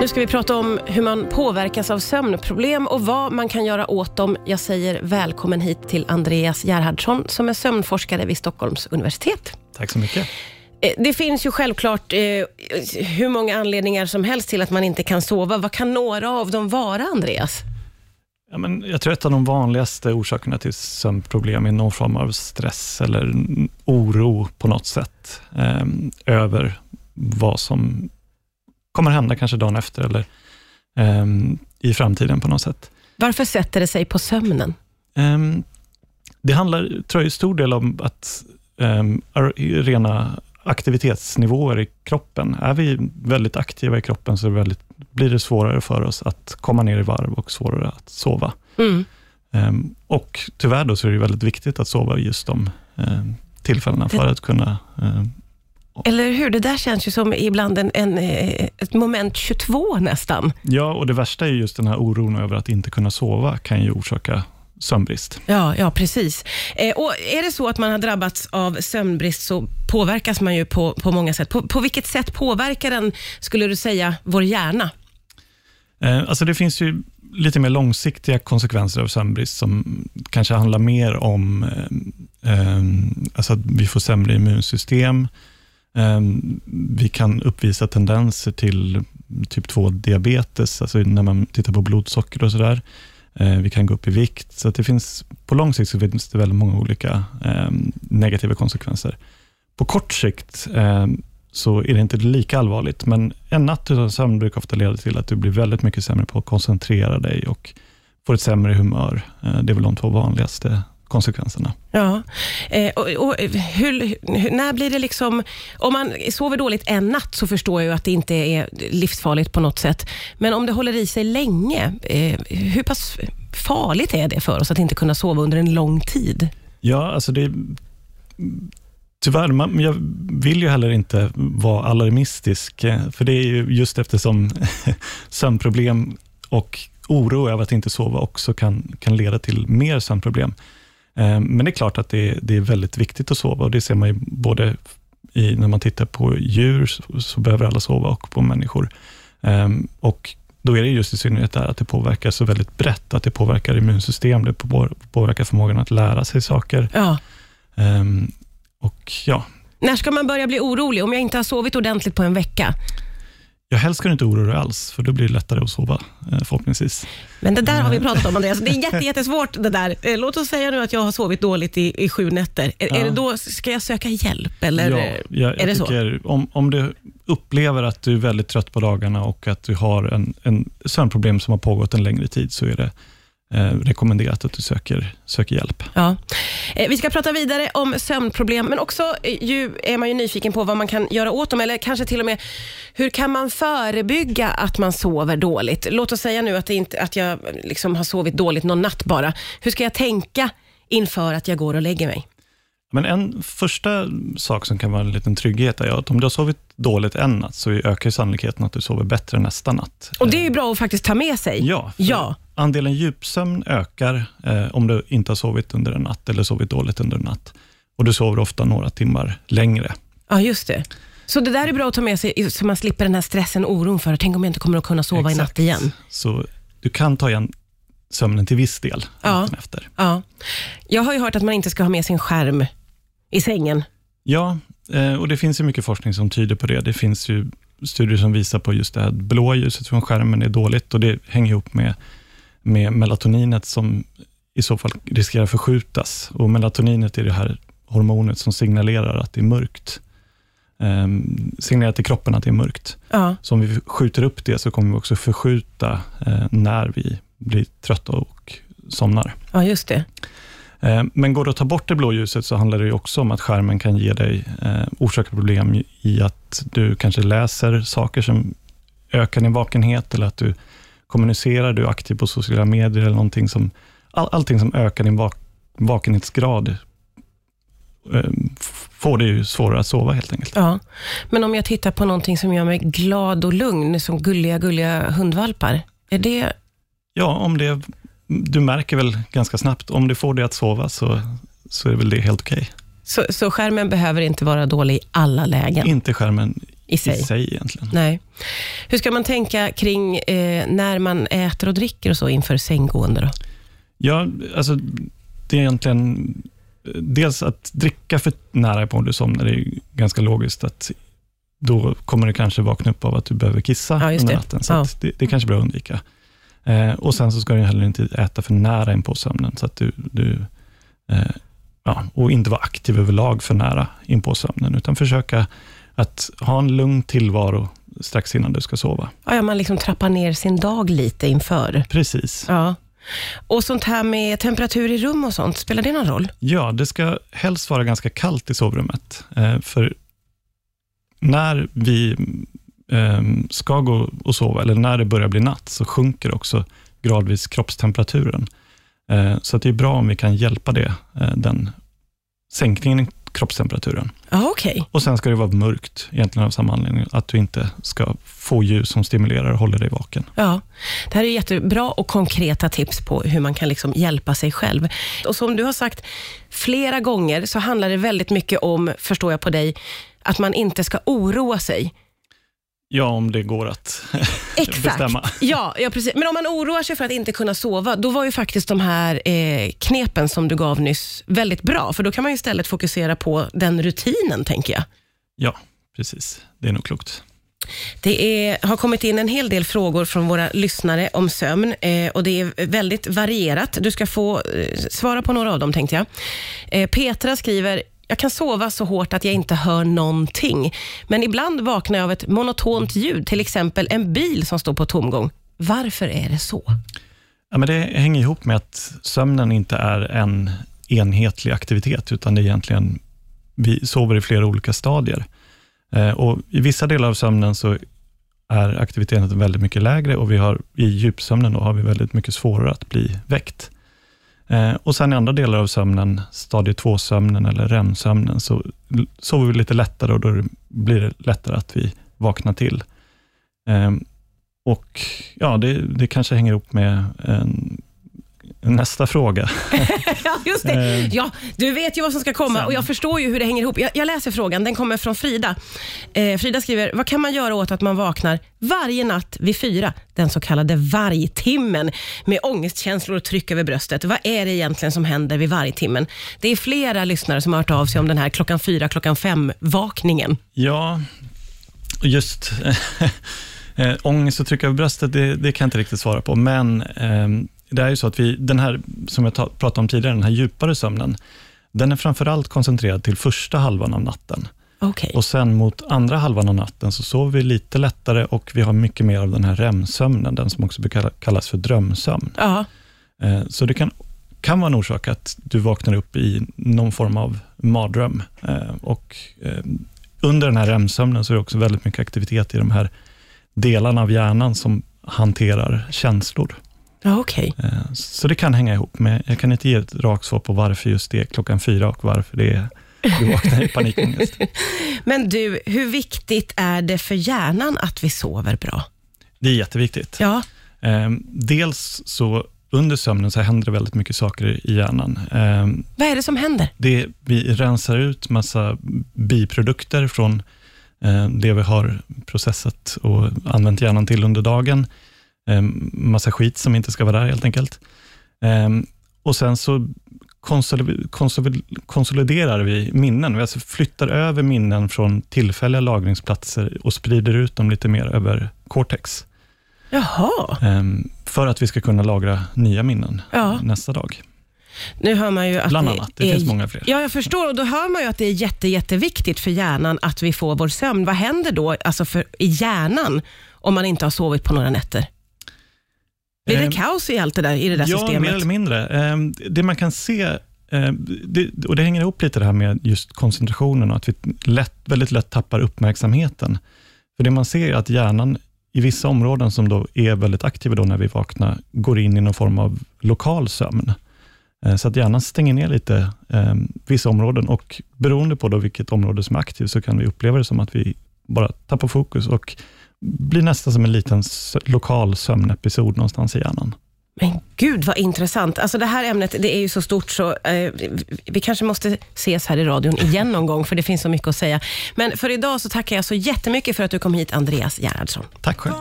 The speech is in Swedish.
Nu ska vi prata om hur man påverkas av sömnproblem och vad man kan göra åt dem. Jag säger välkommen hit till Andreas Gerhardsson som är sömnforskare vid Stockholms universitet. Tack så mycket. Eh, det finns ju självklart eh, hur många anledningar som helst till att man inte kan sova. Vad kan några av dem vara, Andreas? Ja, men jag tror att av de vanligaste orsakerna till sömnproblem är någon form av stress eller oro på något sätt eh, över vad som kommer hända kanske dagen efter eller eh, i framtiden på något sätt. Varför sätter det sig på sömnen? Eh, det handlar, tror jag, i stor del om att ehm, rena aktivitetsnivåer i kroppen. Är vi väldigt aktiva i kroppen så väldigt, blir det svårare för oss att komma ner i varv och svårare att sova. Mm. Um, och tyvärr då så är det väldigt viktigt att sova just de um, tillfällena för att kunna um, eller hur? Det där känns ju som ibland en, en, eh, ett moment 22 nästan. Ja, och det värsta är just den här oron över att inte kunna sova kan ju orsaka sömnbrist. Ja, ja precis. Eh, och Är det så att man har drabbats av sömnbrist så påverkas man ju på, på många sätt. På, på vilket sätt påverkar den, skulle du säga, vår hjärna? Eh, alltså det finns ju lite mer långsiktiga konsekvenser av sömnbrist som kanske handlar mer om eh, eh, alltså att vi får sämre immunsystem. Ehm, vi kan uppvisa tendenser till typ 2-diabetes, alltså när man tittar på blodsocker och sådär. Ehm, vi kan gå upp i vikt. Så det finns, på lång sikt så finns det väldigt många olika ehm, negativa konsekvenser. På kort sikt så är det inte lika allvarligt, men en natt utan sömn brukar ofta leda till att du blir väldigt mycket sämre på att koncentrera dig och får ett sämre humör. Det är väl de två vanligaste konsekvenserna. Ja, eh, och, och hur, hur, när blir det liksom... Om man sover dåligt en natt så förstår jag att det inte är livsfarligt på något sätt. Men om det håller i sig länge, eh, hur pass farligt är det för oss att inte kunna sova under en lång tid? Ja, alltså det... Tyvärr, man, jag vill ju heller inte vara alarmistisk, eh, för det är ju just eftersom sömnproblem och oro över att inte sova också kan, kan leda till mer sömnproblem. Eh, men det är klart att det, det, är väldigt viktigt att sova och det ser man ju både i, när man tittar på djur, så, så behöver alla sova, och på människor. Um, och då är det just i synnerhet där att det påverkar så väldigt brett, att det påverkar immunsystem, det påverkar förmågan att lära sig saker. Ja. Um, och ja. När ska man börja bli orolig? Om jag inte har sovit ordentligt på en vecka? Jag helst ska du inte oroa dig alls, för då blir det lättare att sova eh, förhoppningsvis. Men det där har vi pratat om Andreas. Det är jätte, jättesvårt det där. Eh, låt oss säga nu att jag har sovit dåligt i, i sju nätter. Är, ja. är det då, ska jag söka hjälp eller ja, jag, är det tycker, så? Om, om du upplever att du är väldigt trött på dagarna och att du har en, en sömnproblem som har pågått en längre tid, så är det eh, rekommenderat att du söker, söker hjälp. Ja. Eh, vi ska prata vidare om sömnproblem, men också eh, ju, är man ju nyfiken på vad man kan göra åt dem, eller kanske till och med hur kan man förebygga att man sover dåligt? Låt oss säga nu att, inte, att jag liksom har sovit dåligt någon natt bara. Hur ska jag tänka inför att jag går och lägger mig? Men en första sak som kan vara en liten trygghet är att om du har sovit dåligt en natt, så ökar sannolikheten att du sover bättre nästa natt. Och Det är ju bra att faktiskt ta med sig. Ja, ja. Andelen djupsömn ökar eh, om du inte har sovit under en natt eller sovit dåligt under en natt. Och du sover ofta några timmar längre. Ja, just det. Så det där är bra att ta med sig, så man slipper den här stressen och oron för, tänk om jag inte kommer att kunna sova Exakt. i natt igen. Så du kan ta igen sömnen till viss del ja. efter. Ja. Jag har ju hört att man inte ska ha med sin skärm i sängen. Ja, eh, och det finns ju mycket forskning som tyder på det. Det finns ju studier som visar på just det här blåa ljuset från skärmen är dåligt och det hänger ihop med, med melatoninet som i så fall riskerar förskjutas. Och melatoninet är det här hormonet som signalerar att det är mörkt. Um, signalerar till kroppen att det är mörkt. Ja. Så om vi skjuter upp det så kommer vi också förskjuta uh, när vi blir trötta och somnar. Ja, just det. Eh, men går det att ta bort det blå ljuset så handlar det också om att skärmen kan ge dig eh, orsaka problem i att du kanske läser saker som ökar din vakenhet eller att du kommunicerar, du är aktiv på sociala medier eller någonting som, all, allting som ökar din vak, vakenhetsgrad eh, får det ju svårare att sova helt enkelt. Ja, men om jag tittar på någonting som gör mig glad och lugn, som gulliga, gulliga hundvalpar, är det... Ja, om det du märker väl ganska snabbt, om du får det att sova så, så är väl det helt okej. Okay. Så, så skärmen behöver inte vara dålig i alla lägen? Inte skärmen i sig. i sig egentligen. Nej. Hur ska man tänka kring eh, när man äter och dricker och så inför sänggående? Då? Ja, alltså, det är egentligen dels att dricka för nära på när du somnar, det är ganska logiskt att då kommer du kanske vakna upp av att du behöver kissa Ja, under natten, så Ja. det, det är kanske bra att undvika. Eh, och Sen så ska du heller inte äta för nära in på sömnen, så att du, du eh, ja, och inte vara aktiv överlag för nära in på sömnen, utan försöka att ha en lugn tillvaro strax innan du ska sova. Ja, man liksom trappar ner sin dag lite inför. Precis. Ja. Och sånt här med temperatur i rum och sånt, spelar det någon roll? Ja, det ska helst vara ganska kallt i sovrummet. Eh, för när vi eh, ska gå och sova, eller när det börjar bli natt, så sjunker också gradvis kroppstemperaturen. Eh, så att det är bra om vi kan hjälpa det, eh, den sänkningen kroppstemperaturen. Ja, okej. Och Sen ska det vara mörkt, egentligen av samma anledning, att du inte ska få ljus som stimulerar och håller dig vaken. Ja, det här är jättebra och konkreta tips på hur man kan liksom hjälpa sig själv. Och som du har sagt flera gånger så handlar det väldigt mycket om, förstår jag på dig, att man inte ska oroa sig. Ja, om det går att Exakt. bestämma. Ja, ja, precis. Men om man oroar sig för att inte kunna sova, då var ju faktiskt de här eh, knepen som du gav nyss väldigt bra, för då kan man istället fokusera på den rutinen, tänker jag. Ja, precis. Det är nog klokt. Det är, har kommit in en hel del frågor från våra lyssnare om sömn eh, och det är väldigt varierat. Du ska få eh, svara på några av dem tänkte jag. Eh, Petra skriver, jag kan sova så hårt att jag inte hör någonting, men ibland vaknar jag av ett monotont ljud, till exempel en bil som står på tomgång. Varför är det så? Ja, men det hänger ihop med att sömnen inte är en enhetlig aktivitet, utan det är egentligen, vi sover i flera olika stadier. Eh, och I vissa delar av sömnen så är aktiviteten väldigt mycket lägre och vi har, i djupsömnen då, har vi väldigt mycket svårare att bli väckt. Eh, och sen i andra delar av sömnen, stadie 2-sömnen eller REM-sömnen, så sover vi lite lättare och då blir det lättare att vi vaknar till. Eh, och ja, det, det kanske hänger ihop med en, nästa fråga. Ja, just det. Eh. Ja, du vet ju vad som ska komma och jag förstår ju hur det hänger ihop. Jag, jag läser frågan, den kommer från Frida. Eh, Frida skriver, vad kan man göra åt att man vaknar varje natt vid fyra, den så kallade vargtimmen, med ångestkänslor och tryck över bröstet? Vad är det egentligen som händer vid vargtimmen? Det är flera lyssnare som har hört av sig om den här klockan fyra, klockan fem-vakningen. Ja, just äh, ångest och tryck över bröstet, det, det kan jag inte riktigt svara på, men eh, det är ju så att vi, den här, som jag ta, pratade om tidigare, den här djupare sömnen, den är framförallt koncentrerad till första halvan av natten. Okej. Och sen mot andra halvan av natten så sover vi lite lättare och vi har mycket mer av den här REM-sömnen, den som också kallas för drömsömn. Ja, Eh, Så det kan, kan vara en orsak att du vaknar upp i någon form av mardröm. Eh, Och eh, under den här REM-sömnen så är det också väldigt mycket aktivitet i de här delarna av hjärnan som hanterar känslor. Ja okej. Eh, Så det kan hänga ihop, men jag kan inte ge ett rakt svar på varför just det är klockan fyra och varför det är du vaknar i panikångest. Men du, hur viktigt är det för hjärnan att vi sover bra? Det är jätteviktigt. Ja, Eh, Dels så under sömnen så händer det väldigt mycket saker i hjärnan. Eh, vad är det som händer? det, vi rensar ut massa biprodukter från eh, det vi har processat och använt hjärnan till under dagen. Eh, massa skit som inte ska vara där helt enkelt. Eh, och sen så konsol- konsol- konsoliderar vi minnen. Vi alltså flyttar över minnen från tillfälliga lagringsplatser och sprider ut dem lite mer över cortex. Jaha. eh, för att vi ska kunna lagra nya minnen Ja. nästa dag. Nu hör man ju att Bland annat. Det är, finns många fler. Ja, jag förstår. Och då hör man ju att det är jätte, jätteviktigt för hjärnan att vi får vår sömn. Vad händer då alltså för, i hjärnan om man inte har sovit på några nätter? Blir det Eh, kaos i allt det där, i det där ja, systemet? mer eller mindre. Eh, Det man kan se, eh, det, och det hänger ihop lite det här med just koncentrationen och att vi lätt, väldigt lätt tappar uppmärksamheten. För det man ser är att hjärnan i vissa områden som då är väldigt aktiva då när vi vaknar, går in i någon form av lokal sömn. Så att hjärnan stänger ner lite eh, vissa områden och beroende på då vilket område som är aktivt, så kan vi uppleva det som att vi bara tappar fokus och blir nästan som en liten lokal sömnepisod någonstans i hjärnan. Men Gud vad intressant. Alltså det här ämnet det är ju så stort så eh, vi kanske måste ses här i radion igen någon gång för det finns så mycket att säga. Men för idag så tackar jag så jättemycket för att du kom hit Andreas Gerhardsson. Tack själv.